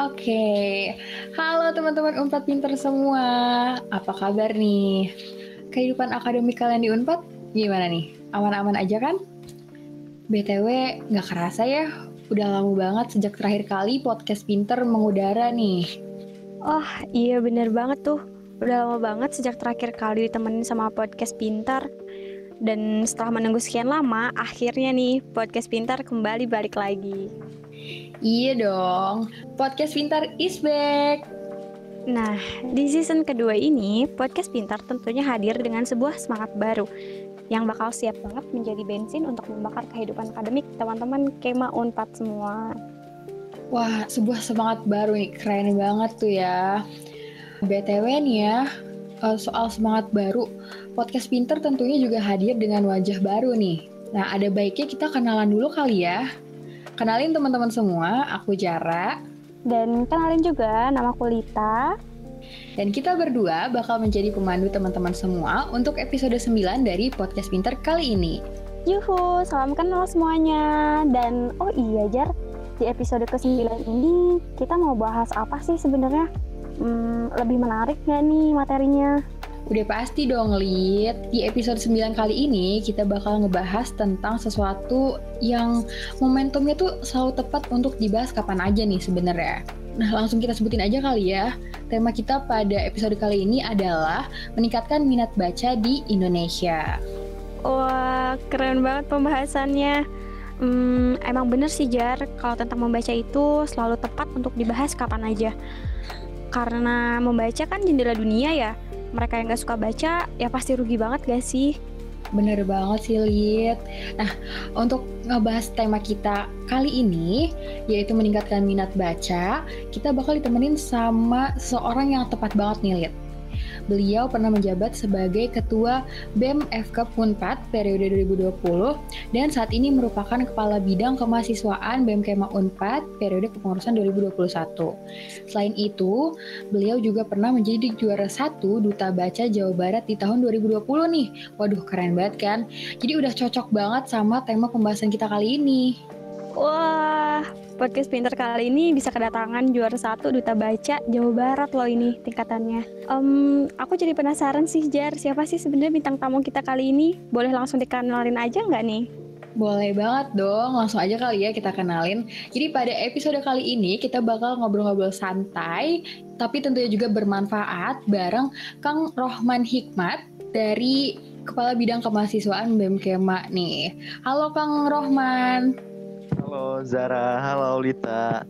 Oke, halo teman-teman Unpad Pinter semua. Apa kabar nih? Kehidupan akademik kalian di Unpad gimana nih? Aman-aman aja kan? BTW, nggak kerasa ya, udah lama banget sejak terakhir kali podcast Pinter mengudara nih. Oh iya bener banget tuh, udah lama banget sejak terakhir kali ditemenin sama podcast Pinter. Dan setelah menunggu sekian lama, akhirnya nih podcast Pintar kembali balik lagi. Iya dong, podcast Pintar is back. Nah, di season kedua ini, podcast Pintar tentunya hadir dengan sebuah semangat baru yang bakal siap banget menjadi bensin untuk membakar kehidupan akademik teman-teman Kema Unpad semua. Wah, sebuah semangat baru nih, keren banget tuh ya. BTW nih ya, uh, soal semangat baru, podcast Pinter tentunya juga hadir dengan wajah baru nih. Nah, ada baiknya kita kenalan dulu kali ya. Kenalin teman-teman semua, aku Jara. Dan kenalin juga nama aku Lita. Dan kita berdua bakal menjadi pemandu teman-teman semua untuk episode 9 dari Podcast Pinter kali ini. Yuhu, salam kenal semuanya. Dan oh iya Jar, di episode ke-9 ini kita mau bahas apa sih sebenarnya? hmm, lebih menarik nggak nih materinya? Udah pasti dong, Lid. Di episode 9 kali ini, kita bakal ngebahas tentang sesuatu yang momentumnya tuh selalu tepat untuk dibahas kapan aja nih sebenarnya. Nah, langsung kita sebutin aja kali ya. Tema kita pada episode kali ini adalah meningkatkan minat baca di Indonesia. Wah, keren banget pembahasannya. Hmm, emang bener sih Jar, kalau tentang membaca itu selalu tepat untuk dibahas kapan aja karena membaca kan jendela dunia ya mereka yang gak suka baca ya pasti rugi banget gak sih? Bener banget sih Lid. Nah untuk ngebahas tema kita kali ini Yaitu meningkatkan minat baca Kita bakal ditemenin sama seorang yang tepat banget nih Lid Beliau pernah menjabat sebagai Ketua BEM FK Punpat periode 2020 dan saat ini merupakan Kepala Bidang Kemahasiswaan BEM Kema Unpad periode kepengurusan 2021. Selain itu, beliau juga pernah menjadi juara satu Duta Baca Jawa Barat di tahun 2020 nih. Waduh, keren banget kan? Jadi udah cocok banget sama tema pembahasan kita kali ini. Wah, podcast pinter kali ini bisa kedatangan juara satu duta baca Jawa Barat loh ini tingkatannya. Um, aku jadi penasaran sih Jar, siapa sih sebenarnya bintang tamu kita kali ini? Boleh langsung dikenalin aja nggak nih? Boleh banget dong, langsung aja kali ya kita kenalin. Jadi pada episode kali ini kita bakal ngobrol-ngobrol santai, tapi tentunya juga bermanfaat bareng Kang Rohman Hikmat dari Kepala Bidang Kemahasiswaan BEM Kema nih. Halo Kang Rohman. Halo Zara, halo Lita.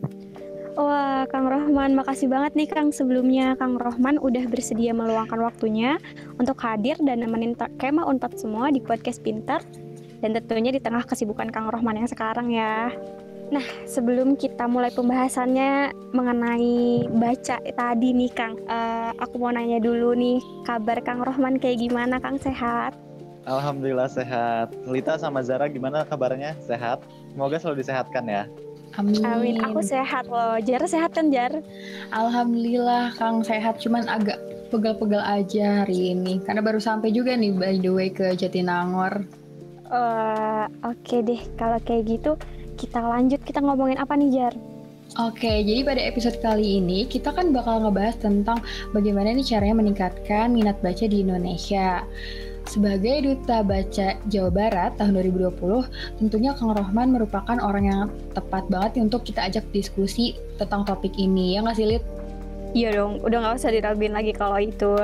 Wah, Kang Rohman, makasih banget nih Kang sebelumnya. Kang Rohman udah bersedia meluangkan waktunya untuk hadir dan nemenin Kema Unpad semua di podcast Pinter. Dan tentunya di tengah kesibukan Kang Rohman yang sekarang ya. Nah, sebelum kita mulai pembahasannya mengenai baca tadi nih Kang, uh, aku mau nanya dulu nih, kabar Kang Rohman kayak gimana Kang, sehat? Alhamdulillah sehat. Lita sama Zara gimana kabarnya? Sehat? Semoga selalu disehatkan ya. Amin. Amin. Aku sehat loh. Jar sehat kan Jar? Alhamdulillah Kang sehat. Cuman agak pegal-pegal aja hari ini. Karena baru sampai juga nih by the way ke Jatinangor. Uh, Oke okay deh. Kalau kayak gitu kita lanjut. Kita ngomongin apa nih Jar? Oke, jadi pada episode kali ini kita kan bakal ngebahas tentang bagaimana nih caranya meningkatkan minat baca di Indonesia. Sebagai Duta Baca Jawa Barat tahun 2020, tentunya Kang Rohman merupakan orang yang tepat banget untuk kita ajak diskusi tentang topik ini, ya nggak sih, Lid? Iya dong, udah nggak usah diraguin lagi kalau itu.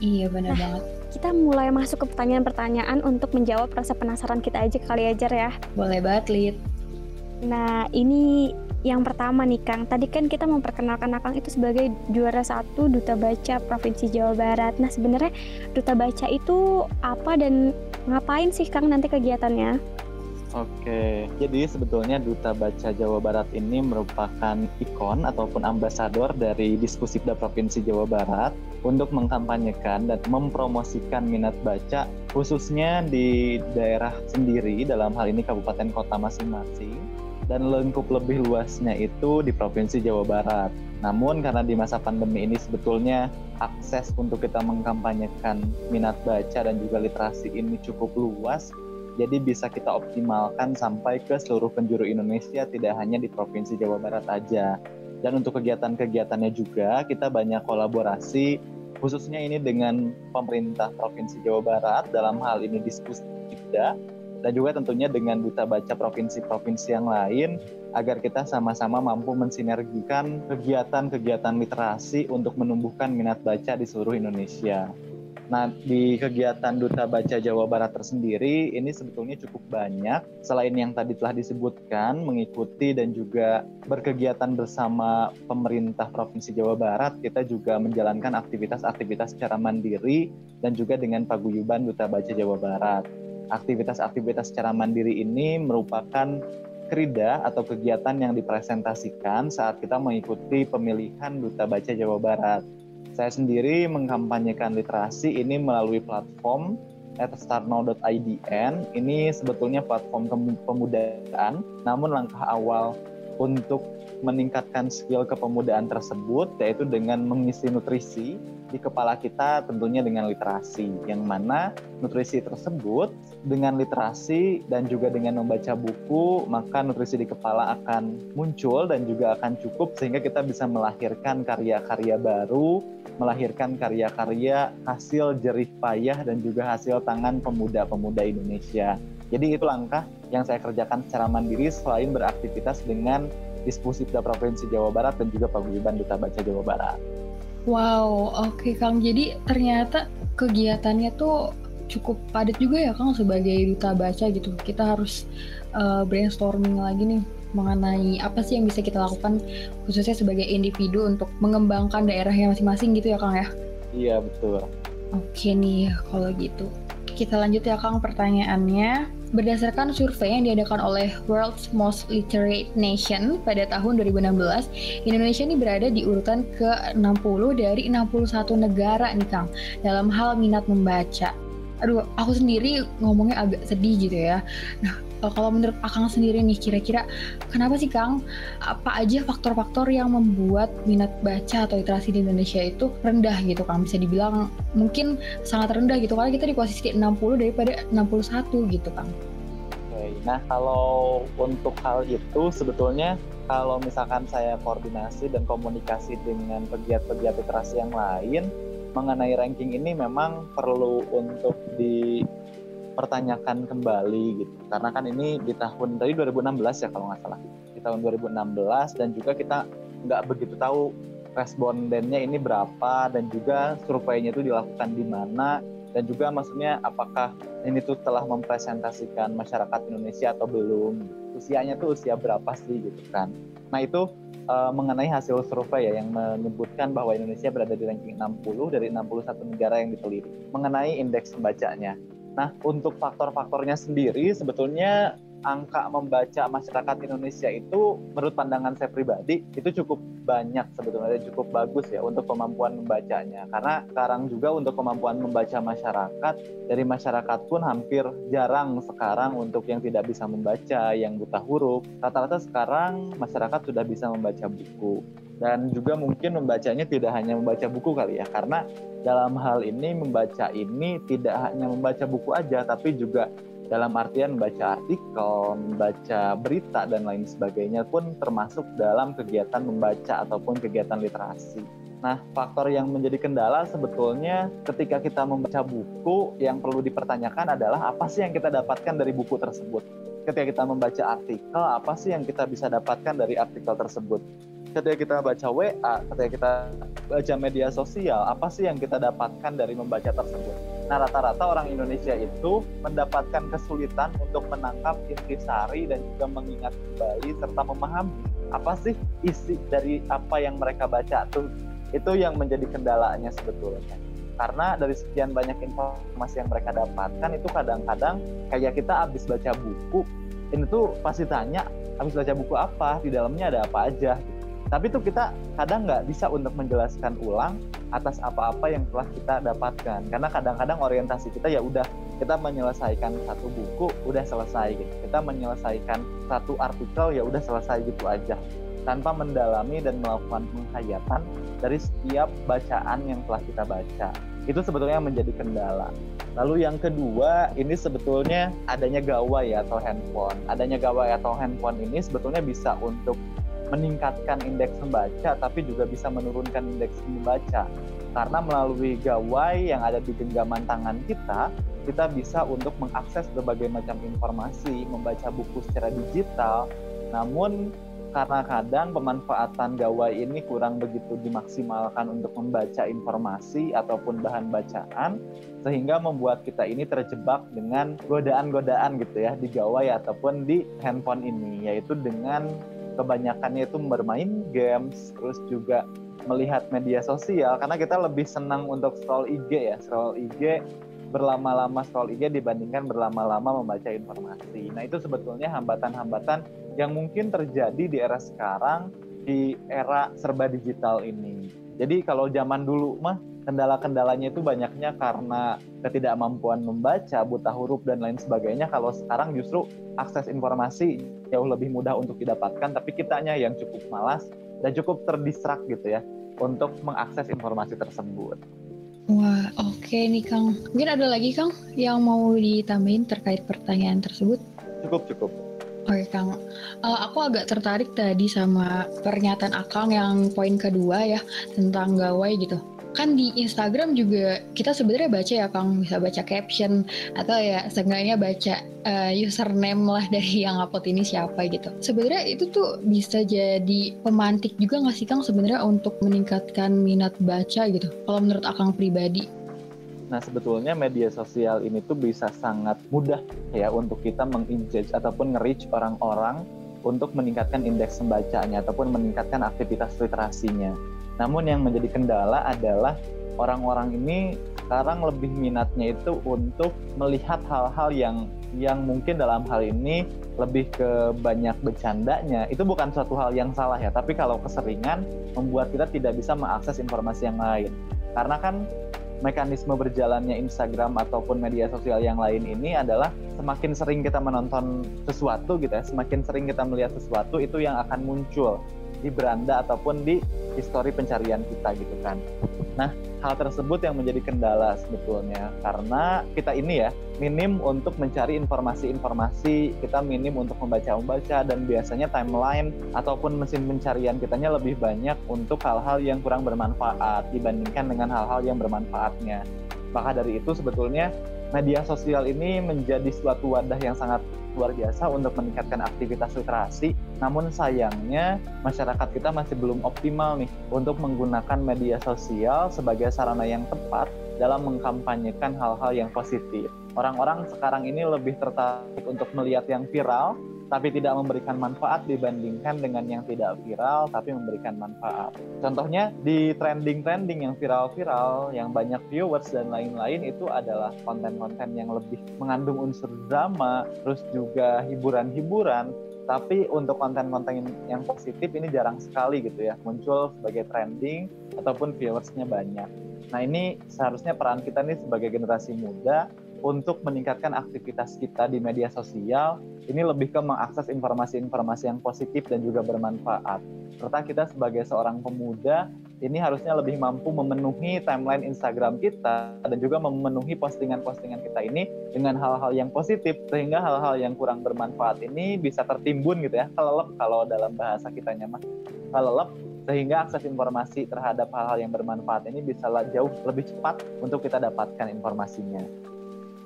Iya, benar nah, banget. Kita mulai masuk ke pertanyaan-pertanyaan untuk menjawab rasa penasaran kita aja kali aja ya. Boleh banget, Lid. Nah, ini yang pertama nih Kang, tadi kan kita memperkenalkan Kang itu sebagai juara satu Duta Baca Provinsi Jawa Barat. Nah sebenarnya Duta Baca itu apa dan ngapain sih Kang nanti kegiatannya? Oke, jadi sebetulnya Duta Baca Jawa Barat ini merupakan ikon ataupun ambasador dari Diskusipda Provinsi Jawa Barat untuk mengkampanyekan dan mempromosikan minat baca khususnya di daerah sendiri dalam hal ini kabupaten kota masing-masing dan lengkup lebih luasnya itu di Provinsi Jawa Barat. Namun karena di masa pandemi ini sebetulnya akses untuk kita mengkampanyekan minat baca dan juga literasi ini cukup luas, jadi bisa kita optimalkan sampai ke seluruh penjuru Indonesia, tidak hanya di Provinsi Jawa Barat aja. Dan untuk kegiatan-kegiatannya juga kita banyak kolaborasi khususnya ini dengan pemerintah Provinsi Jawa Barat dalam hal ini diskusi kita dan juga tentunya dengan duta baca provinsi-provinsi yang lain agar kita sama-sama mampu mensinergikan kegiatan-kegiatan literasi untuk menumbuhkan minat baca di seluruh Indonesia. Nah, di kegiatan Duta Baca Jawa Barat tersendiri, ini sebetulnya cukup banyak. Selain yang tadi telah disebutkan, mengikuti dan juga berkegiatan bersama pemerintah Provinsi Jawa Barat, kita juga menjalankan aktivitas-aktivitas secara mandiri dan juga dengan paguyuban Duta Baca Jawa Barat. Aktivitas-aktivitas secara mandiri ini merupakan krida atau kegiatan yang dipresentasikan saat kita mengikuti pemilihan Duta Baca Jawa Barat saya sendiri mengkampanyekan literasi ini melalui platform at startnow.idn. Ini sebetulnya platform pemudaan, namun langkah awal untuk meningkatkan skill kepemudaan tersebut yaitu dengan mengisi nutrisi di kepala kita tentunya dengan literasi yang mana nutrisi tersebut dengan literasi dan juga dengan membaca buku maka nutrisi di kepala akan muncul dan juga akan cukup sehingga kita bisa melahirkan karya-karya baru melahirkan karya-karya hasil jerih payah dan juga hasil tangan pemuda-pemuda Indonesia jadi itu langkah yang saya kerjakan secara mandiri selain beraktivitas dengan Dispusipda Provinsi Jawa Barat dan juga Paguyuban Duta Baca Jawa Barat. Wow, oke okay, Kang. Jadi ternyata kegiatannya tuh cukup padat juga ya Kang sebagai duta baca gitu. Kita harus uh, brainstorming lagi nih mengenai apa sih yang bisa kita lakukan khususnya sebagai individu untuk mengembangkan daerahnya masing-masing gitu ya Kang ya. Iya, betul. Oke nih kalau gitu. Kita lanjut ya Kang pertanyaannya. Berdasarkan survei yang diadakan oleh World's Most Literate Nation pada tahun 2016, Indonesia ini berada di urutan ke-60 dari 61 negara nih Kang dalam hal minat membaca. Aduh, aku sendiri ngomongnya agak sedih gitu ya. Nah, kalau menurut Akang sendiri nih, kira-kira kenapa sih Kang? Apa aja faktor-faktor yang membuat minat baca atau literasi di Indonesia itu rendah gitu Kang? Bisa dibilang mungkin sangat rendah gitu karena kita di posisi 60 daripada 61 gitu Kang. Nah kalau untuk hal itu sebetulnya kalau misalkan saya koordinasi dan komunikasi dengan pegiat-pegiat literasi yang lain mengenai ranking ini memang perlu untuk dipertanyakan kembali gitu. Karena kan ini di tahun dari 2016 ya kalau nggak salah. Di tahun 2016 dan juga kita nggak begitu tahu respondennya ini berapa dan juga surveinya itu dilakukan di mana dan juga maksudnya apakah ini tuh telah mempresentasikan masyarakat Indonesia atau belum. Usianya tuh usia berapa sih gitu kan nah itu uh, mengenai hasil survei ya yang menyebutkan bahwa Indonesia berada di ranking 60 dari 61 negara yang diteliti mengenai indeks pembacanya. Nah untuk faktor-faktornya sendiri sebetulnya angka membaca masyarakat Indonesia itu menurut pandangan saya pribadi itu cukup banyak sebetulnya cukup bagus ya untuk kemampuan membacanya. Karena sekarang juga untuk kemampuan membaca masyarakat dari masyarakat pun hampir jarang sekarang untuk yang tidak bisa membaca yang buta huruf. Rata-rata sekarang masyarakat sudah bisa membaca buku. Dan juga mungkin membacanya tidak hanya membaca buku kali ya karena dalam hal ini membaca ini tidak hanya membaca buku aja tapi juga dalam artian membaca artikel, membaca berita dan lain sebagainya pun termasuk dalam kegiatan membaca ataupun kegiatan literasi. Nah, faktor yang menjadi kendala sebetulnya ketika kita membaca buku yang perlu dipertanyakan adalah apa sih yang kita dapatkan dari buku tersebut. Ketika kita membaca artikel, apa sih yang kita bisa dapatkan dari artikel tersebut? Ketika kita baca WA, ketika kita baca media sosial, apa sih yang kita dapatkan dari membaca tersebut? Nah, rata-rata orang Indonesia itu mendapatkan kesulitan untuk menangkap intisari dan juga mengingat kembali serta memahami apa sih isi dari apa yang mereka baca tuh. Itu yang menjadi kendalanya sebetulnya. Karena dari sekian banyak informasi yang mereka dapatkan itu kadang-kadang kayak kita habis baca buku, ini tuh pasti tanya habis baca buku apa, di dalamnya ada apa aja gitu tapi tuh kita kadang nggak bisa untuk menjelaskan ulang atas apa-apa yang telah kita dapatkan. Karena kadang-kadang orientasi kita ya udah kita menyelesaikan satu buku udah selesai gitu. Kita menyelesaikan satu artikel ya udah selesai gitu aja. Tanpa mendalami dan melakukan penghayatan dari setiap bacaan yang telah kita baca. Itu sebetulnya menjadi kendala. Lalu yang kedua, ini sebetulnya adanya gawai atau handphone. Adanya gawai atau handphone ini sebetulnya bisa untuk meningkatkan indeks membaca, tapi juga bisa menurunkan indeks membaca. Karena melalui gawai yang ada di genggaman tangan kita, kita bisa untuk mengakses berbagai macam informasi, membaca buku secara digital. Namun karena kadang pemanfaatan gawai ini kurang begitu dimaksimalkan untuk membaca informasi ataupun bahan bacaan sehingga membuat kita ini terjebak dengan godaan-godaan gitu ya di gawai ataupun di handphone ini yaitu dengan kebanyakannya itu bermain games, terus juga melihat media sosial karena kita lebih senang untuk scroll IG ya, scroll IG berlama-lama scroll IG dibandingkan berlama-lama membaca informasi. Nah, itu sebetulnya hambatan-hambatan yang mungkin terjadi di era sekarang di era serba digital ini. Jadi kalau zaman dulu mah kendala-kendalanya itu banyaknya karena ketidakmampuan membaca, buta huruf dan lain sebagainya. Kalau sekarang justru akses informasi jauh lebih mudah untuk didapatkan, tapi kitanya yang cukup malas dan cukup terdistrak gitu ya untuk mengakses informasi tersebut. Wah, oke okay nih Kang. Mungkin ada lagi Kang yang mau ditambahin terkait pertanyaan tersebut? Cukup, cukup. Oke Kang, uh, aku agak tertarik tadi sama pernyataan Akang yang poin kedua ya tentang gawai gitu kan di Instagram juga kita sebenarnya baca ya Kang bisa baca caption atau ya seenggaknya baca uh, username lah dari yang upload ini siapa gitu. Sebenarnya itu tuh bisa jadi pemantik juga nggak sih Kang sebenarnya untuk meningkatkan minat baca gitu. Kalau menurut Akang pribadi. Nah sebetulnya media sosial ini tuh bisa sangat mudah ya untuk kita mengengage ataupun nge-reach orang-orang untuk meningkatkan indeks pembacanya ataupun meningkatkan aktivitas literasinya. Namun yang menjadi kendala adalah orang-orang ini sekarang lebih minatnya itu untuk melihat hal-hal yang yang mungkin dalam hal ini lebih ke banyak bercandanya. Itu bukan suatu hal yang salah ya tapi kalau keseringan membuat kita tidak bisa mengakses informasi yang lain. Karena kan mekanisme berjalannya Instagram ataupun media sosial yang lain ini adalah semakin sering kita menonton sesuatu gitu ya semakin sering kita melihat sesuatu itu yang akan muncul di beranda ataupun di histori pencarian kita gitu kan. Nah, hal tersebut yang menjadi kendala sebetulnya karena kita ini ya minim untuk mencari informasi-informasi, kita minim untuk membaca-membaca dan biasanya timeline ataupun mesin pencarian kitanya lebih banyak untuk hal-hal yang kurang bermanfaat dibandingkan dengan hal-hal yang bermanfaatnya. Maka dari itu sebetulnya media sosial ini menjadi suatu wadah yang sangat luar biasa untuk meningkatkan aktivitas literasi. Namun sayangnya masyarakat kita masih belum optimal nih untuk menggunakan media sosial sebagai sarana yang tepat dalam mengkampanyekan hal-hal yang positif. Orang-orang sekarang ini lebih tertarik untuk melihat yang viral tapi tidak memberikan manfaat dibandingkan dengan yang tidak viral tapi memberikan manfaat. Contohnya di trending-trending yang viral-viral, yang banyak viewers dan lain-lain itu adalah konten-konten yang lebih mengandung unsur drama, terus juga hiburan-hiburan. Tapi untuk konten-konten yang positif ini jarang sekali gitu ya muncul sebagai trending ataupun viewersnya banyak. Nah ini seharusnya peran kita nih sebagai generasi muda untuk meningkatkan aktivitas kita di media sosial ini lebih ke mengakses informasi-informasi yang positif dan juga bermanfaat. Serta kita sebagai seorang pemuda ini harusnya lebih mampu memenuhi timeline Instagram kita dan juga memenuhi postingan-postingan kita ini dengan hal-hal yang positif sehingga hal-hal yang kurang bermanfaat ini bisa tertimbun gitu ya kelelep kalau dalam bahasa kita nyaman kelelep sehingga akses informasi terhadap hal-hal yang bermanfaat ini bisa jauh lebih cepat untuk kita dapatkan informasinya.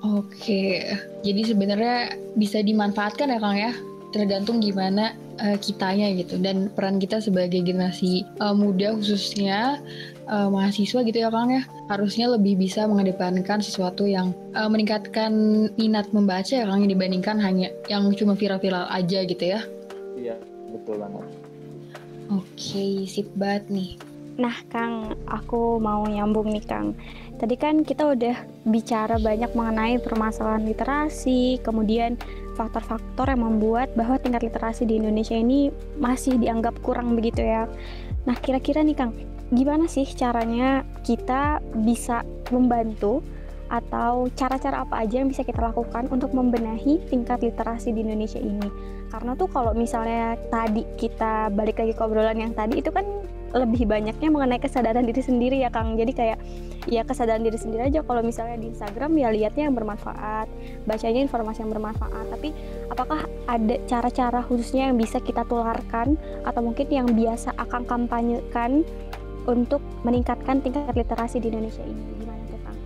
Oke, jadi sebenarnya bisa dimanfaatkan ya Kang ya, tergantung gimana uh, kitanya gitu dan peran kita sebagai generasi uh, muda khususnya uh, mahasiswa gitu ya Kang ya, harusnya lebih bisa mengedepankan sesuatu yang uh, meningkatkan minat membaca ya Kang dibandingkan hanya yang cuma viral-viral aja gitu ya. Iya, betul banget. Oke, sip banget nih. Nah, Kang, aku mau nyambung nih, Kang. Tadi kan kita udah bicara banyak mengenai permasalahan literasi, kemudian faktor-faktor yang membuat bahwa tingkat literasi di Indonesia ini masih dianggap kurang begitu ya. Nah, kira-kira nih Kang, gimana sih caranya kita bisa membantu atau cara-cara apa aja yang bisa kita lakukan untuk membenahi tingkat literasi di Indonesia ini? Karena tuh kalau misalnya tadi kita balik lagi ke obrolan yang tadi itu kan lebih banyaknya mengenai kesadaran diri sendiri ya Kang. Jadi kayak ya kesadaran diri sendiri aja kalau misalnya di Instagram ya lihatnya yang bermanfaat, bacanya informasi yang bermanfaat. Tapi apakah ada cara-cara khususnya yang bisa kita tularkan atau mungkin yang biasa akan kampanyekan untuk meningkatkan tingkat literasi di Indonesia ini? Gimana tuh Kang?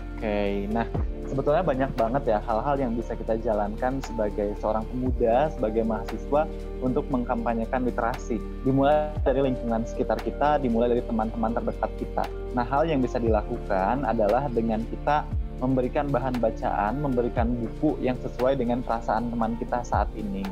Oke, nah sebetulnya banyak banget ya hal-hal yang bisa kita jalankan sebagai seorang pemuda, sebagai mahasiswa untuk mengkampanyekan literasi. Dimulai dari lingkungan sekitar kita, dimulai dari teman-teman terdekat kita. Nah, hal yang bisa dilakukan adalah dengan kita memberikan bahan bacaan, memberikan buku yang sesuai dengan perasaan teman kita saat ini.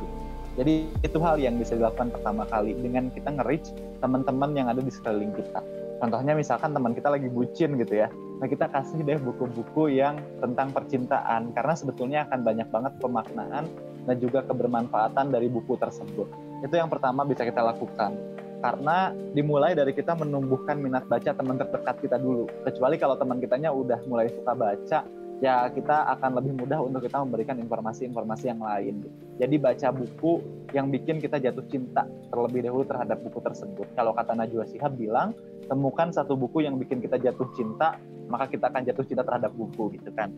Jadi itu hal yang bisa dilakukan pertama kali dengan kita nge-reach teman-teman yang ada di sekeliling kita. Contohnya misalkan teman kita lagi bucin gitu ya, nah kita kasih deh buku-buku yang tentang percintaan karena sebetulnya akan banyak banget pemaknaan dan juga kebermanfaatan dari buku tersebut. Itu yang pertama bisa kita lakukan. Karena dimulai dari kita menumbuhkan minat baca teman terdekat kita dulu. Kecuali kalau teman kitanya udah mulai suka baca, ya kita akan lebih mudah untuk kita memberikan informasi-informasi yang lain. Jadi baca buku yang bikin kita jatuh cinta terlebih dahulu terhadap buku tersebut. Kalau kata Najwa Shihab bilang, temukan satu buku yang bikin kita jatuh cinta, maka kita akan jatuh cinta terhadap buku gitu kan.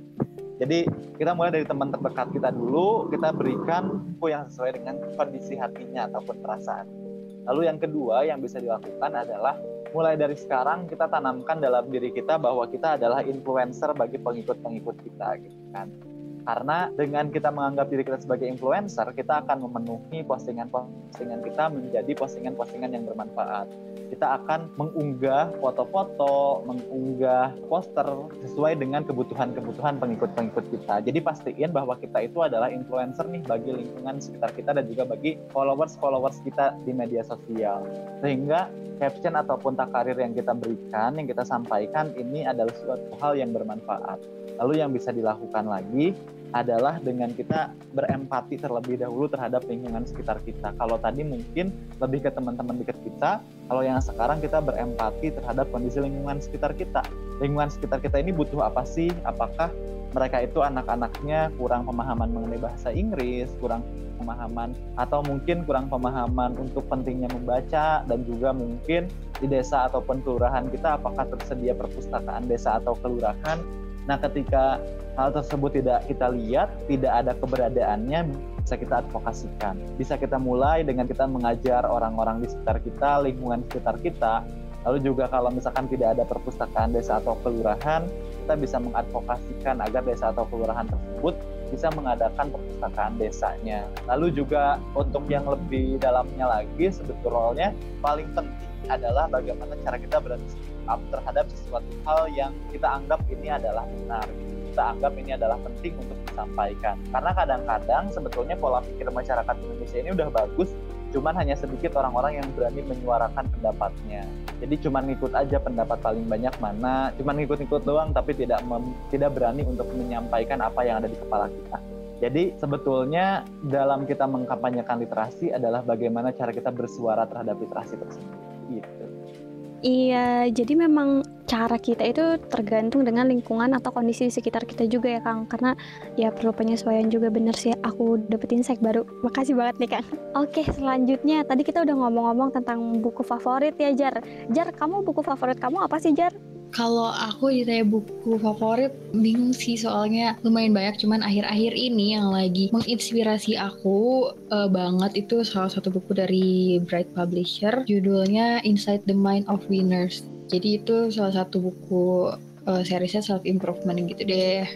Jadi kita mulai dari teman terdekat kita dulu, kita berikan buku yang sesuai dengan kondisi hatinya ataupun perasaan. Lalu yang kedua yang bisa dilakukan adalah mulai dari sekarang kita tanamkan dalam diri kita bahwa kita adalah influencer bagi pengikut-pengikut kita gitu kan. Karena dengan kita menganggap diri kita sebagai influencer, kita akan memenuhi postingan-postingan kita menjadi postingan-postingan yang bermanfaat. Kita akan mengunggah foto-foto, mengunggah poster sesuai dengan kebutuhan-kebutuhan pengikut-pengikut kita. Jadi pastiin bahwa kita itu adalah influencer nih bagi lingkungan sekitar kita dan juga bagi followers-followers kita di media sosial. Sehingga caption ataupun takarir yang kita berikan, yang kita sampaikan ini adalah suatu hal yang bermanfaat. Lalu yang bisa dilakukan lagi adalah dengan kita berempati terlebih dahulu terhadap lingkungan sekitar kita. Kalau tadi mungkin lebih ke teman-teman dekat kita, kalau yang sekarang kita berempati terhadap kondisi lingkungan sekitar kita. Lingkungan sekitar kita ini butuh apa sih? Apakah mereka itu anak-anaknya kurang pemahaman mengenai bahasa Inggris, kurang pemahaman atau mungkin kurang pemahaman untuk pentingnya membaca dan juga mungkin di desa ataupun kelurahan kita apakah tersedia perpustakaan desa atau kelurahan Nah, ketika hal tersebut tidak kita lihat, tidak ada keberadaannya, bisa kita advokasikan. Bisa kita mulai dengan kita mengajar orang-orang di sekitar kita, lingkungan sekitar kita. Lalu juga kalau misalkan tidak ada perpustakaan desa atau kelurahan, kita bisa mengadvokasikan agar desa atau kelurahan tersebut bisa mengadakan perpustakaan desanya. Lalu juga untuk yang lebih dalamnya lagi, sebetulnya paling penting adalah bagaimana cara kita berani up terhadap sesuatu hal yang kita anggap ini adalah benar. Kita anggap ini adalah penting untuk disampaikan. Karena kadang-kadang sebetulnya pola pikir masyarakat Indonesia ini udah bagus cuman hanya sedikit orang-orang yang berani menyuarakan pendapatnya. Jadi cuman ngikut aja pendapat paling banyak mana cuman ngikut-ngikut doang tapi tidak mem, tidak berani untuk menyampaikan apa yang ada di kepala kita. Jadi sebetulnya dalam kita mengkampanyekan literasi adalah bagaimana cara kita bersuara terhadap literasi tersebut. Gitu Iya, jadi memang cara kita itu tergantung dengan lingkungan atau kondisi di sekitar kita juga ya Kang. Karena ya perlu penyesuaian juga bener sih. Aku dapetin insight baru. Makasih banget nih Kang. Oke, selanjutnya tadi kita udah ngomong-ngomong tentang buku favorit ya Jar. Jar, kamu buku favorit kamu apa sih Jar? Kalau aku ditanya buku favorit, bingung sih soalnya lumayan banyak. Cuman akhir-akhir ini yang lagi menginspirasi aku uh, banget itu salah satu buku dari Bright Publisher, judulnya Inside the Mind of Winners. Jadi itu salah satu buku uh, seriesnya self improvement gitu deh.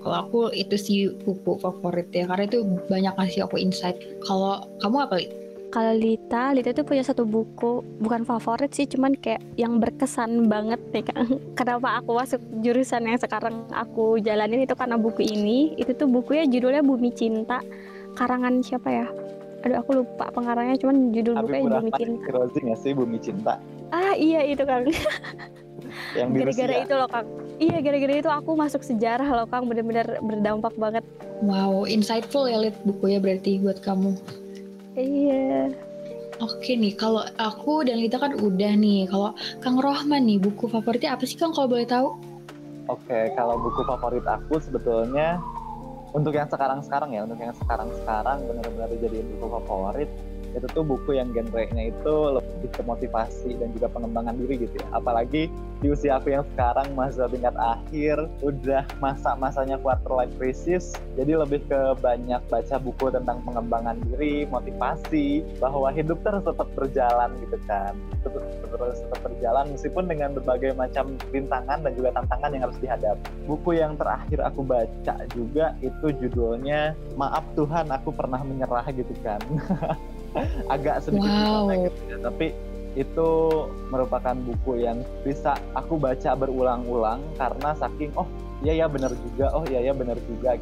Kalau aku itu sih buku favorit ya, karena itu banyak ngasih aku insight. Kalau kamu apa? Lit? Kalau Lita, Lita tuh punya satu buku bukan favorit sih, cuman kayak yang berkesan banget nih kan. Kenapa aku masuk jurusan yang sekarang aku jalanin itu karena buku ini. Itu tuh bukunya judulnya Bumi Cinta, karangan siapa ya? Aduh aku lupa pengarangnya, cuman judul Abi bukunya Bumi Cinta. Rozi nggak sih Bumi Cinta? Ah iya itu kan. yang gara-gara itu loh kang iya gara-gara itu aku masuk sejarah loh kang bener-bener berdampak banget wow insightful ya lihat bukunya berarti buat kamu Iya. Oke nih, kalau aku dan Lita kan udah nih. Kalau Kang Rohman nih, buku favoritnya apa sih Kang kalau boleh tahu? Oke, kalau buku favorit aku sebetulnya untuk yang sekarang-sekarang ya, untuk yang sekarang-sekarang benar-benar jadi buku favorit itu tuh buku yang genrenya itu lebih ke motivasi dan juga pengembangan diri gitu ya. Apalagi di usia aku yang sekarang masa tingkat akhir udah masa-masanya quarter life crisis jadi lebih ke banyak baca buku tentang pengembangan diri motivasi bahwa hidup terus tetap berjalan gitu kan. Terus, terus tetap berjalan meskipun dengan berbagai macam rintangan dan juga tantangan yang harus dihadapi. Buku yang terakhir aku baca juga itu judulnya maaf Tuhan aku pernah menyerah gitu kan agak sedikit wow. gitu ya. tapi itu merupakan buku yang bisa aku baca berulang-ulang karena saking oh iya ya benar juga oh iya ya benar juga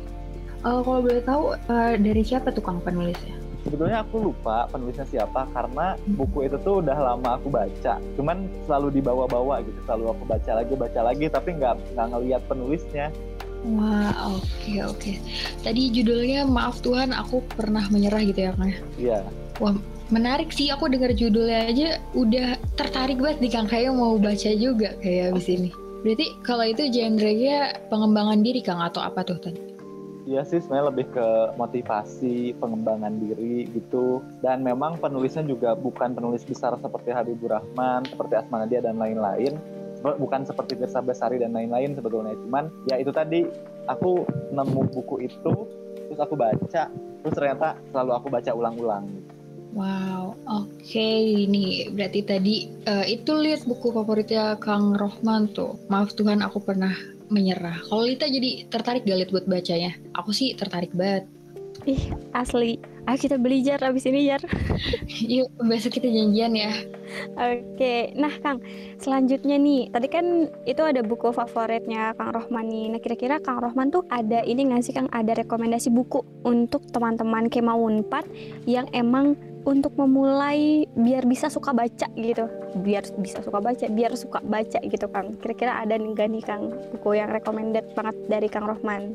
uh, kalau boleh tahu uh, dari siapa tukang penulisnya sebetulnya aku lupa penulisnya siapa karena buku itu tuh udah lama aku baca cuman selalu dibawa-bawa gitu selalu aku baca lagi baca lagi tapi nggak nggak ngeliat penulisnya Wah, oke okay, oke. Okay. Tadi judulnya Maaf Tuhan, aku pernah menyerah gitu ya, Kang? Ya? Iya. Wah, menarik sih. Aku dengar judulnya aja udah tertarik banget nih, Kang. Kayak mau baca juga kayak abis ini. Berarti kalau itu genre-nya pengembangan diri, Kang, atau apa tuh tadi? Iya sih, sebenarnya lebih ke motivasi, pengembangan diri gitu. Dan memang penulisnya juga bukan penulis besar seperti Habibur Rahman, seperti Asma Nadia dan lain-lain bukan seperti Firsa Besari dan lain-lain sebetulnya cuman ya itu tadi aku nemu buku itu terus aku baca terus ternyata selalu aku baca ulang-ulang Wow, oke okay. ini berarti tadi uh, itu lihat buku favoritnya Kang Rohman tuh. Maaf Tuhan aku pernah menyerah. Kalau Lita jadi tertarik gak lihat buat bacanya? Aku sih tertarik banget. Ih, asli. Ayo kita beli jar. Abis ini jar. Yuk, besok kita janjian ya. Oke, nah Kang, selanjutnya nih, tadi kan itu ada buku favoritnya Kang Rohman nih. Nah kira-kira Kang Rohman tuh ada ini nggak sih Kang, ada rekomendasi buku untuk teman-teman Kema Unpad yang emang untuk memulai biar bisa suka baca gitu. Biar bisa suka baca biar suka baca gitu Kang. Kira-kira ada nih gak nih Kang buku yang recommended banget dari Kang Rohman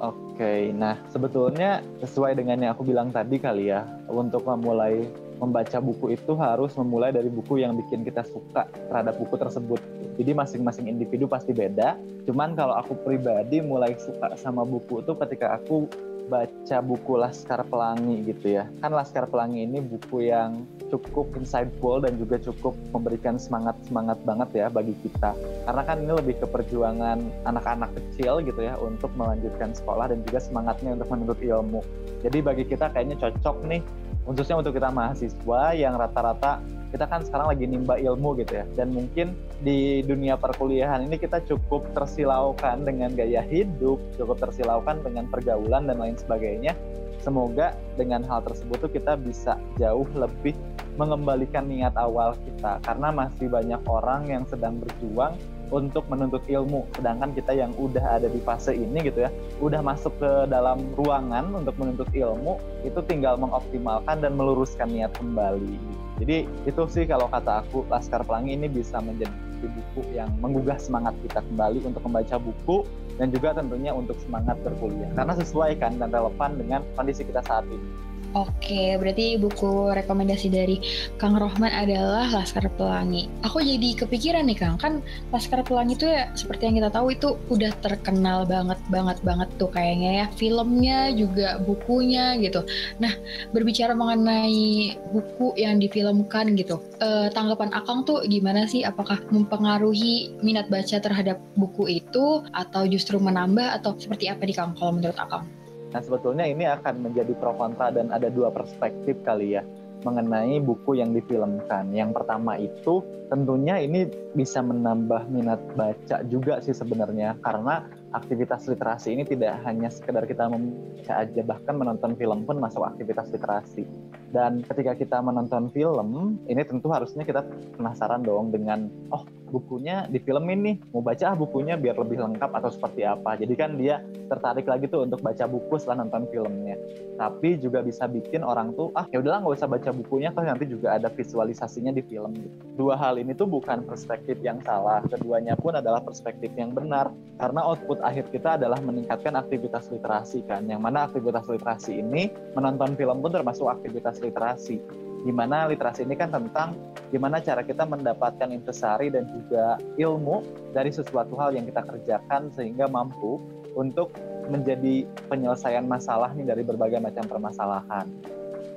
Oke, nah sebetulnya sesuai dengan yang aku bilang tadi kali ya, untuk memulai membaca buku itu harus memulai dari buku yang bikin kita suka terhadap buku tersebut. Jadi masing-masing individu pasti beda. Cuman kalau aku pribadi mulai suka sama buku itu ketika aku baca buku Laskar Pelangi gitu ya. Kan Laskar Pelangi ini buku yang cukup insightful dan juga cukup memberikan semangat-semangat banget ya bagi kita. Karena kan ini lebih ke perjuangan anak-anak kecil gitu ya untuk melanjutkan sekolah dan juga semangatnya untuk menuntut ilmu. Jadi bagi kita kayaknya cocok nih khususnya untuk kita mahasiswa yang rata-rata kita kan sekarang lagi nimba ilmu gitu ya dan mungkin di dunia perkuliahan ini kita cukup tersilaukan dengan gaya hidup cukup tersilaukan dengan pergaulan dan lain sebagainya semoga dengan hal tersebut tuh kita bisa jauh lebih mengembalikan niat awal kita karena masih banyak orang yang sedang berjuang untuk menuntut ilmu sedangkan kita yang udah ada di fase ini gitu ya udah masuk ke dalam ruangan untuk menuntut ilmu itu tinggal mengoptimalkan dan meluruskan niat kembali jadi itu sih kalau kata aku Laskar Pelangi ini bisa menjadi buku yang menggugah semangat kita kembali untuk membaca buku dan juga tentunya untuk semangat berkuliah karena sesuai kan dan relevan dengan kondisi kita saat ini. Oke, berarti buku rekomendasi dari Kang Rohman adalah Laskar Pelangi. Aku jadi kepikiran nih Kang, kan Laskar Pelangi itu ya seperti yang kita tahu itu udah terkenal banget banget banget tuh kayaknya ya. Filmnya juga bukunya gitu. Nah, berbicara mengenai buku yang difilmkan gitu, eh, tanggapan Akang tuh gimana sih? Apakah mempengaruhi minat baca terhadap buku itu atau justru menambah atau seperti apa nih Kang kalau menurut Akang? Nah sebetulnya ini akan menjadi pro kontra dan ada dua perspektif kali ya mengenai buku yang difilmkan. Yang pertama itu tentunya ini bisa menambah minat baca juga sih sebenarnya karena aktivitas literasi ini tidak hanya sekedar kita membaca aja bahkan menonton film pun masuk aktivitas literasi. Dan ketika kita menonton film, ini tentu harusnya kita penasaran dong dengan oh bukunya di film ini mau baca ah bukunya biar lebih lengkap atau seperti apa. Jadi kan dia tertarik lagi tuh untuk baca buku setelah nonton filmnya. Tapi juga bisa bikin orang tuh ah ya udahlah nggak usah baca bukunya toh nanti juga ada visualisasinya di film. Dua hal ini tuh bukan perspektif yang salah. Keduanya pun adalah perspektif yang benar. Karena output akhir kita adalah meningkatkan aktivitas literasi kan. Yang mana aktivitas literasi ini menonton film pun termasuk aktivitas literasi Gimana literasi ini kan tentang gimana cara kita mendapatkan intisari dan juga ilmu dari sesuatu hal yang kita kerjakan sehingga mampu untuk menjadi penyelesaian masalah nih dari berbagai macam permasalahan.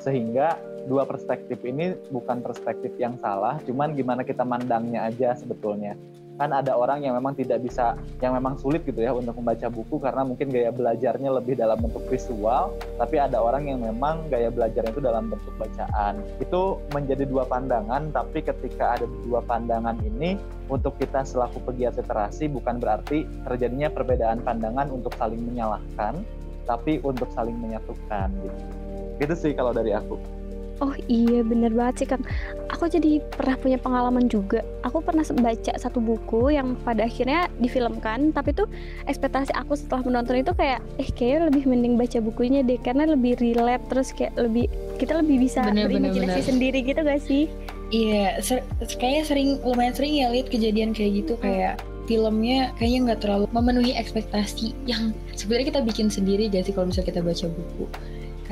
Sehingga dua perspektif ini bukan perspektif yang salah, cuman gimana kita mandangnya aja sebetulnya kan ada orang yang memang tidak bisa yang memang sulit gitu ya untuk membaca buku karena mungkin gaya belajarnya lebih dalam bentuk visual tapi ada orang yang memang gaya belajarnya itu dalam bentuk bacaan. Itu menjadi dua pandangan tapi ketika ada dua pandangan ini untuk kita selaku pegiat literasi bukan berarti terjadinya perbedaan pandangan untuk saling menyalahkan tapi untuk saling menyatukan gitu. Itu sih kalau dari aku Oh iya bener banget sih Kang Aku jadi pernah punya pengalaman juga Aku pernah baca satu buku yang pada akhirnya difilmkan Tapi tuh ekspektasi aku setelah menonton itu kayak Eh kayaknya lebih mending baca bukunya deh Karena lebih relate terus kayak lebih Kita lebih bisa bener, berimajinasi bener, sendiri gitu gak sih? Iya, ser kayaknya sering lumayan sering ya lihat kejadian kayak gitu hmm. kayak filmnya kayaknya nggak terlalu memenuhi ekspektasi yang sebenarnya kita bikin sendiri gak sih kalau misalnya kita baca buku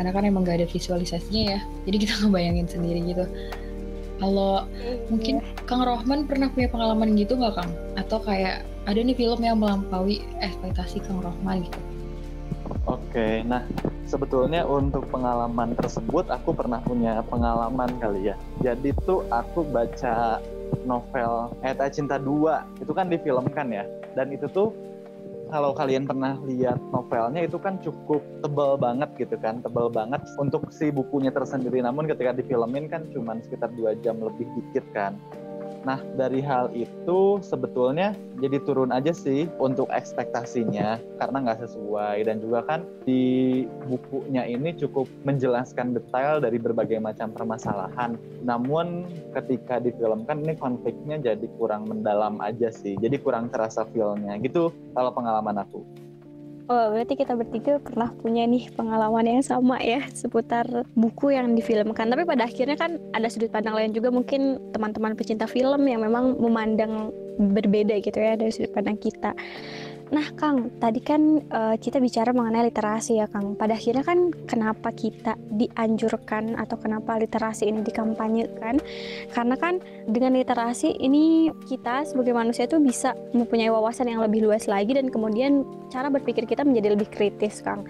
karena kan emang gak ada visualisasinya ya jadi kita ngebayangin sendiri gitu kalau iya. mungkin Kang Rohman pernah punya pengalaman gitu nggak Kang atau kayak ada nih film yang melampaui ekspektasi Kang Rohman gitu Oke, nah sebetulnya untuk pengalaman tersebut aku pernah punya pengalaman kali ya. Jadi tuh aku baca novel Eta Cinta 2 itu kan difilmkan ya. Dan itu tuh kalau kalian pernah lihat novelnya itu kan cukup tebal banget gitu kan, tebal banget untuk si bukunya tersendiri. Namun ketika difilmin kan cuma sekitar dua jam lebih dikit kan. Nah, dari hal itu sebetulnya jadi turun aja sih untuk ekspektasinya karena nggak sesuai dan juga kan di bukunya ini cukup menjelaskan detail dari berbagai macam permasalahan. Namun ketika difilmkan ini konfliknya jadi kurang mendalam aja sih. Jadi kurang terasa feelnya gitu kalau pengalaman aku. Oh, berarti kita bertiga pernah punya nih pengalaman yang sama ya seputar buku yang difilmkan. Tapi pada akhirnya kan ada sudut pandang lain juga mungkin teman-teman pecinta film yang memang memandang berbeda gitu ya dari sudut pandang kita. Nah, Kang, tadi kan uh, kita bicara mengenai literasi ya, Kang. Pada akhirnya kan kenapa kita dianjurkan atau kenapa literasi ini dikampanyekan? Karena kan dengan literasi ini kita sebagai manusia itu bisa mempunyai wawasan yang lebih luas lagi dan kemudian cara berpikir kita menjadi lebih kritis, Kang.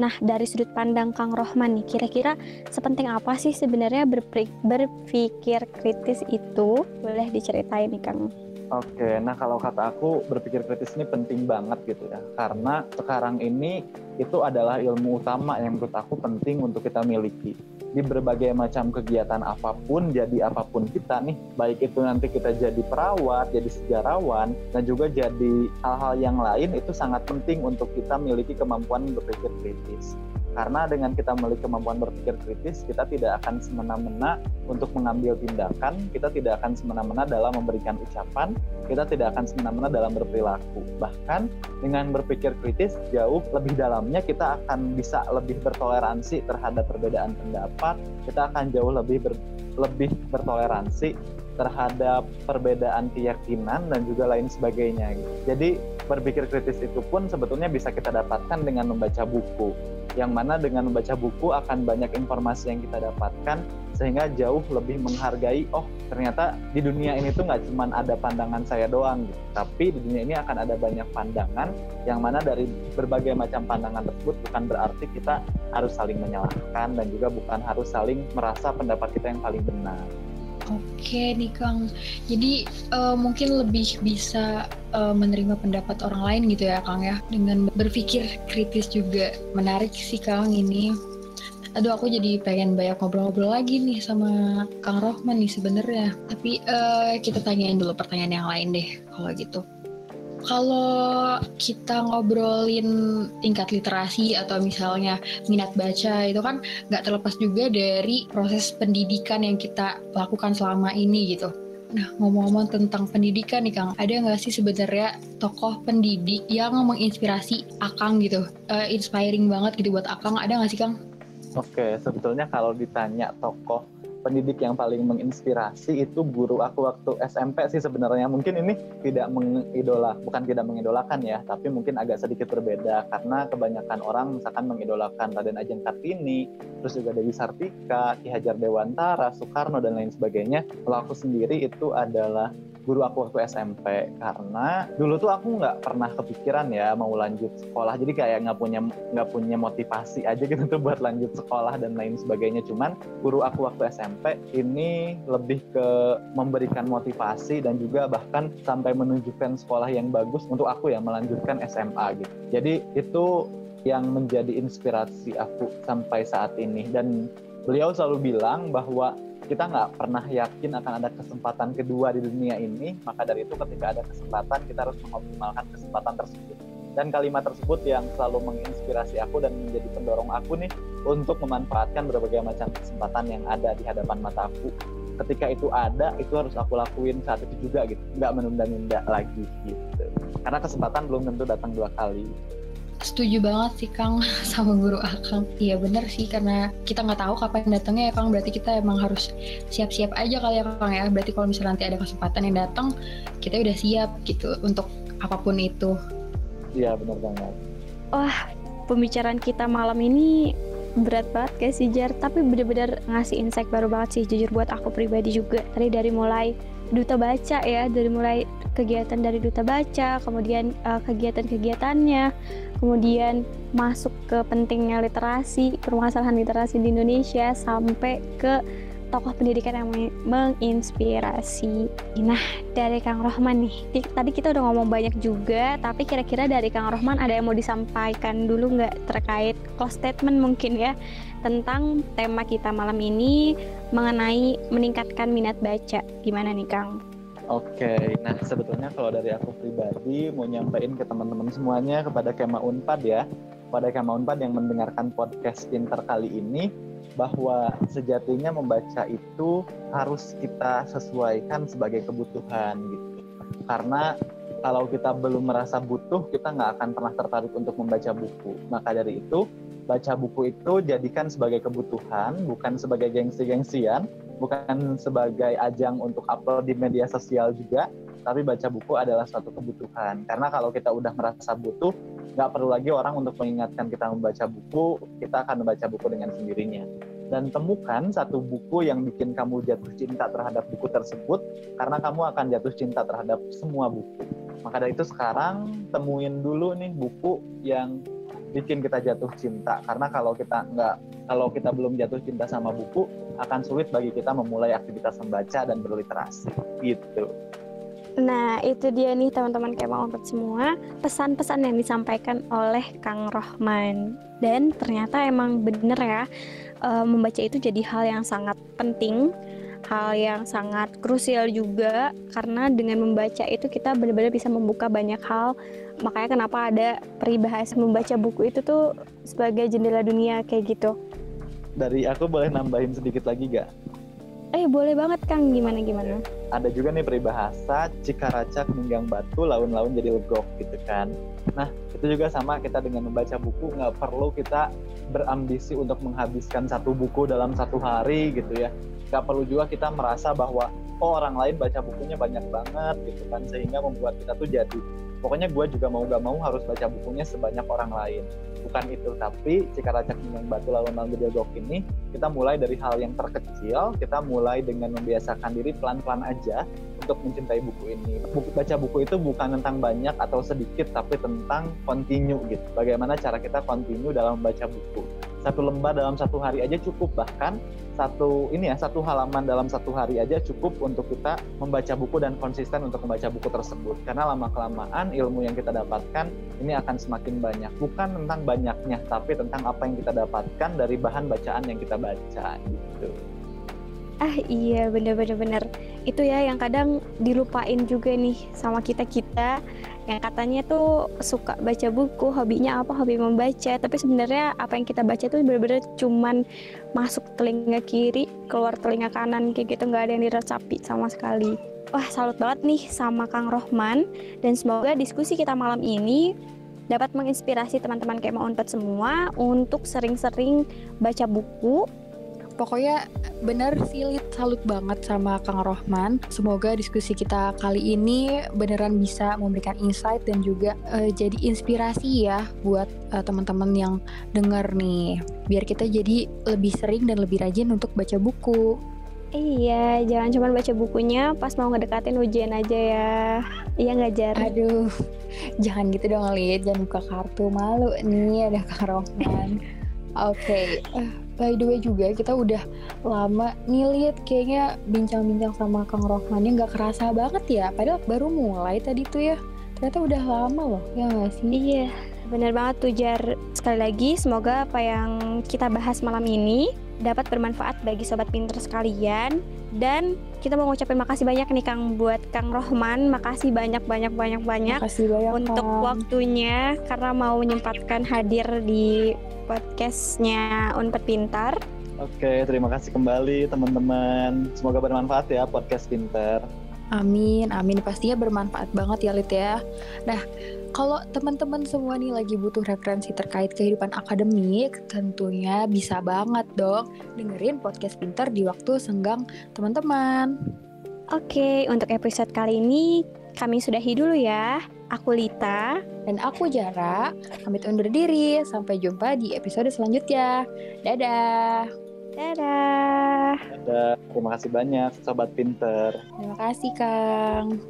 Nah, dari sudut pandang Kang Rohman nih, kira-kira sepenting apa sih sebenarnya berpikir kritis itu? Boleh diceritain nih, Kang. Oke, nah kalau kata aku berpikir kritis ini penting banget gitu ya, karena sekarang ini itu adalah ilmu utama yang menurut aku penting untuk kita miliki di berbagai macam kegiatan apa pun, jadi apa pun kita nih, baik itu nanti kita jadi perawat, jadi sejarawan, dan juga jadi hal-hal yang lain itu sangat penting untuk kita miliki kemampuan berpikir kritis. Karena dengan kita memiliki kemampuan berpikir kritis, kita tidak akan semena-mena untuk mengambil tindakan, kita tidak akan semena-mena dalam memberikan ucapan, kita tidak akan semena-mena dalam berperilaku. Bahkan dengan berpikir kritis jauh lebih dalamnya kita akan bisa lebih bertoleransi terhadap perbedaan pendapat, kita akan jauh lebih ber, lebih bertoleransi terhadap perbedaan keyakinan dan juga lain sebagainya. Jadi berpikir kritis itu pun sebetulnya bisa kita dapatkan dengan membaca buku yang mana dengan membaca buku akan banyak informasi yang kita dapatkan sehingga jauh lebih menghargai oh ternyata di dunia ini tuh nggak cuma ada pandangan saya doang gitu tapi di dunia ini akan ada banyak pandangan yang mana dari berbagai macam pandangan tersebut bukan berarti kita harus saling menyalahkan dan juga bukan harus saling merasa pendapat kita yang paling benar Oke nih Kang, jadi uh, mungkin lebih bisa uh, menerima pendapat orang lain gitu ya Kang ya, dengan berpikir kritis juga. Menarik sih Kang ini. Aduh aku jadi pengen banyak ngobrol-ngobrol lagi nih sama Kang Rohman nih sebenarnya. Tapi uh, kita tanyain dulu pertanyaan yang lain deh kalau gitu kalau kita ngobrolin tingkat literasi atau misalnya minat baca itu kan nggak terlepas juga dari proses pendidikan yang kita lakukan selama ini gitu. Nah, ngomong-ngomong tentang pendidikan nih Kang, ada nggak sih sebenarnya tokoh pendidik yang menginspirasi Akang gitu? Uh, inspiring banget gitu buat Akang, ada nggak sih Kang? Oke, sebetulnya kalau ditanya tokoh pendidik yang paling menginspirasi itu guru aku waktu SMP sih sebenarnya. Mungkin ini tidak mengidola bukan tidak mengidolakan ya tapi mungkin agak sedikit berbeda. Karena kebanyakan orang misalkan mengidolakan Raden Ajeng Kartini terus juga Dewi Sartika Ki Hajar Dewantara Soekarno dan lain sebagainya. Kalau aku sendiri itu adalah guru aku waktu SMP karena dulu tuh aku nggak pernah kepikiran ya mau lanjut sekolah. Jadi kayak nggak punya nggak punya motivasi aja gitu tuh buat lanjut sekolah dan lain sebagainya. Cuman guru aku waktu SMP ini lebih ke memberikan motivasi dan juga bahkan sampai menunjukkan sekolah yang bagus untuk aku ya melanjutkan SMA gitu. Jadi itu yang menjadi inspirasi aku sampai saat ini. Dan beliau selalu bilang bahwa kita nggak pernah yakin akan ada kesempatan kedua di dunia ini, maka dari itu ketika ada kesempatan kita harus mengoptimalkan kesempatan tersebut. Dan kalimat tersebut yang selalu menginspirasi aku dan menjadi pendorong aku nih untuk memanfaatkan berbagai macam kesempatan yang ada di hadapan mataku. Ketika itu ada, itu harus aku lakuin saat itu juga gitu, nggak menunda-nunda lagi gitu. Karena kesempatan belum tentu datang dua kali. Setuju banget sih Kang sama guru Akang. Iya bener sih karena kita nggak tahu kapan datangnya ya Kang. Berarti kita emang harus siap-siap aja kali ya Kang ya. Berarti kalau misalnya nanti ada kesempatan yang datang, kita udah siap gitu untuk apa pun itu. Iya bener banget. Wah, pembicaraan kita malam ini berat banget guys sih Jar tapi bener-bener ngasih insight baru banget sih jujur buat aku pribadi juga tadi dari mulai duta baca ya dari mulai kegiatan dari duta baca kemudian uh, kegiatan-kegiatannya kemudian masuk ke pentingnya literasi, permasalahan literasi di Indonesia sampai ke tokoh pendidikan yang menginspirasi. Nah, dari Kang Rohman nih, tadi kita udah ngomong banyak juga, tapi kira-kira dari Kang Rohman ada yang mau disampaikan dulu nggak terkait close statement mungkin ya tentang tema kita malam ini mengenai meningkatkan minat baca. Gimana nih Kang? Oke, nah sebetulnya kalau dari aku pribadi mau nyampein ke teman-teman semuanya kepada Kema Unpad ya, pada Kema Unpad yang mendengarkan podcast Pinter kali ini, bahwa sejatinya membaca itu harus kita sesuaikan sebagai kebutuhan gitu. Karena kalau kita belum merasa butuh, kita nggak akan pernah tertarik untuk membaca buku. Maka dari itu, baca buku itu jadikan sebagai kebutuhan, bukan sebagai gengsi-gengsian, bukan sebagai ajang untuk upload di media sosial juga, tapi baca buku adalah suatu kebutuhan. Karena kalau kita udah merasa butuh, nggak perlu lagi orang untuk mengingatkan kita membaca buku, kita akan membaca buku dengan sendirinya. Dan temukan satu buku yang bikin kamu jatuh cinta terhadap buku tersebut, karena kamu akan jatuh cinta terhadap semua buku. Maka dari itu sekarang temuin dulu nih buku yang bikin kita jatuh cinta karena kalau kita nggak kalau kita belum jatuh cinta sama buku akan sulit bagi kita memulai aktivitas membaca dan berliterasi gitu. Nah, itu dia nih teman-teman kayak mau semua pesan-pesan yang disampaikan oleh Kang Rohman. Dan ternyata emang bener ya, uh, membaca itu jadi hal yang sangat penting, hal yang sangat krusial juga karena dengan membaca itu kita benar-benar bisa membuka banyak hal. Makanya kenapa ada peribahasa membaca buku itu tuh sebagai jendela dunia kayak gitu dari aku boleh nambahin sedikit lagi gak? Eh boleh banget Kang, gimana gimana? Ada juga nih peribahasa cikaracak minggang batu laun-laun jadi legok gitu kan. Nah itu juga sama kita dengan membaca buku nggak perlu kita berambisi untuk menghabiskan satu buku dalam satu hari gitu ya. Nggak perlu juga kita merasa bahwa oh orang lain baca bukunya banyak banget gitu kan sehingga membuat kita tuh jadi pokoknya gue juga mau gak mau harus baca bukunya sebanyak orang lain. Bukan itu tapi jika racak yang batu lalu dialog ini kita mulai dari hal yang terkecil kita mulai dengan membiasakan diri pelan-pelan aja untuk mencintai buku ini. Buku, baca buku itu bukan tentang banyak atau sedikit tapi tentang continue gitu. Bagaimana cara kita continue dalam membaca buku. Satu lembar dalam satu hari aja cukup bahkan satu ini ya satu halaman dalam satu hari aja cukup untuk kita membaca buku dan konsisten untuk membaca buku tersebut. Karena lama kelamaan ilmu yang kita dapatkan ini akan semakin banyak. Bukan tentang banyaknya tapi tentang apa yang kita dapatkan dari bahan bacaan yang kita baca gitu. Ah iya bener-bener bener itu ya yang kadang dilupain juga nih sama kita kita yang katanya tuh suka baca buku hobinya apa hobi membaca. Tapi sebenarnya apa yang kita baca tuh bener-bener cuman masuk telinga kiri keluar telinga kanan kayak gitu. Nggak ada yang diresapi sama sekali. Wah salut banget nih sama Kang Rohman. Dan semoga diskusi kita malam ini dapat menginspirasi teman-teman kayak mau semua untuk sering-sering baca buku Pokoknya bener sih salut banget sama Kang Rohman. Semoga diskusi kita kali ini beneran bisa memberikan insight dan juga uh, jadi inspirasi ya buat uh, teman-teman yang denger nih. Biar kita jadi lebih sering dan lebih rajin untuk baca buku. Iya, jangan cuma baca bukunya pas mau ngedekatin ujian aja ya. Iya nggak Jar? Aduh, jangan gitu dong Lid, jangan buka kartu malu nih ada Kang Rohman. Oke, eh, by the way juga kita udah lama nih Lid kayaknya bincang-bincang sama Kang Rohmannya nggak kerasa banget ya, padahal baru mulai tadi tuh ya. Ternyata udah lama loh, ya nggak sih? Iya, bener banget tuh Jar. Sekali lagi, semoga apa yang kita bahas malam ini dapat bermanfaat bagi sobat pinter sekalian. Dan kita mau ngucapin makasih banyak nih Kang buat Kang Rohman. Makasih banyak banyak banyak banyak Makasih banyak untuk Kang. waktunya karena mau menyempatkan hadir di podcastnya Unpad Pintar. Oke, terima kasih kembali teman-teman. Semoga bermanfaat ya podcast Pinter. Amin, amin. Pastinya bermanfaat banget ya Lid ya. Nah, kalau teman-teman semua nih lagi butuh referensi terkait kehidupan akademik, tentunya bisa banget dong dengerin podcast pinter di waktu senggang teman-teman. Oke, untuk episode kali ini kami sudahi dulu ya. Aku Lita. Dan aku Jara, pamit undur diri. Sampai jumpa di episode selanjutnya. Dadah. Dadah. Ada terima kasih banyak sobat Pinter. Terima kasih Kang.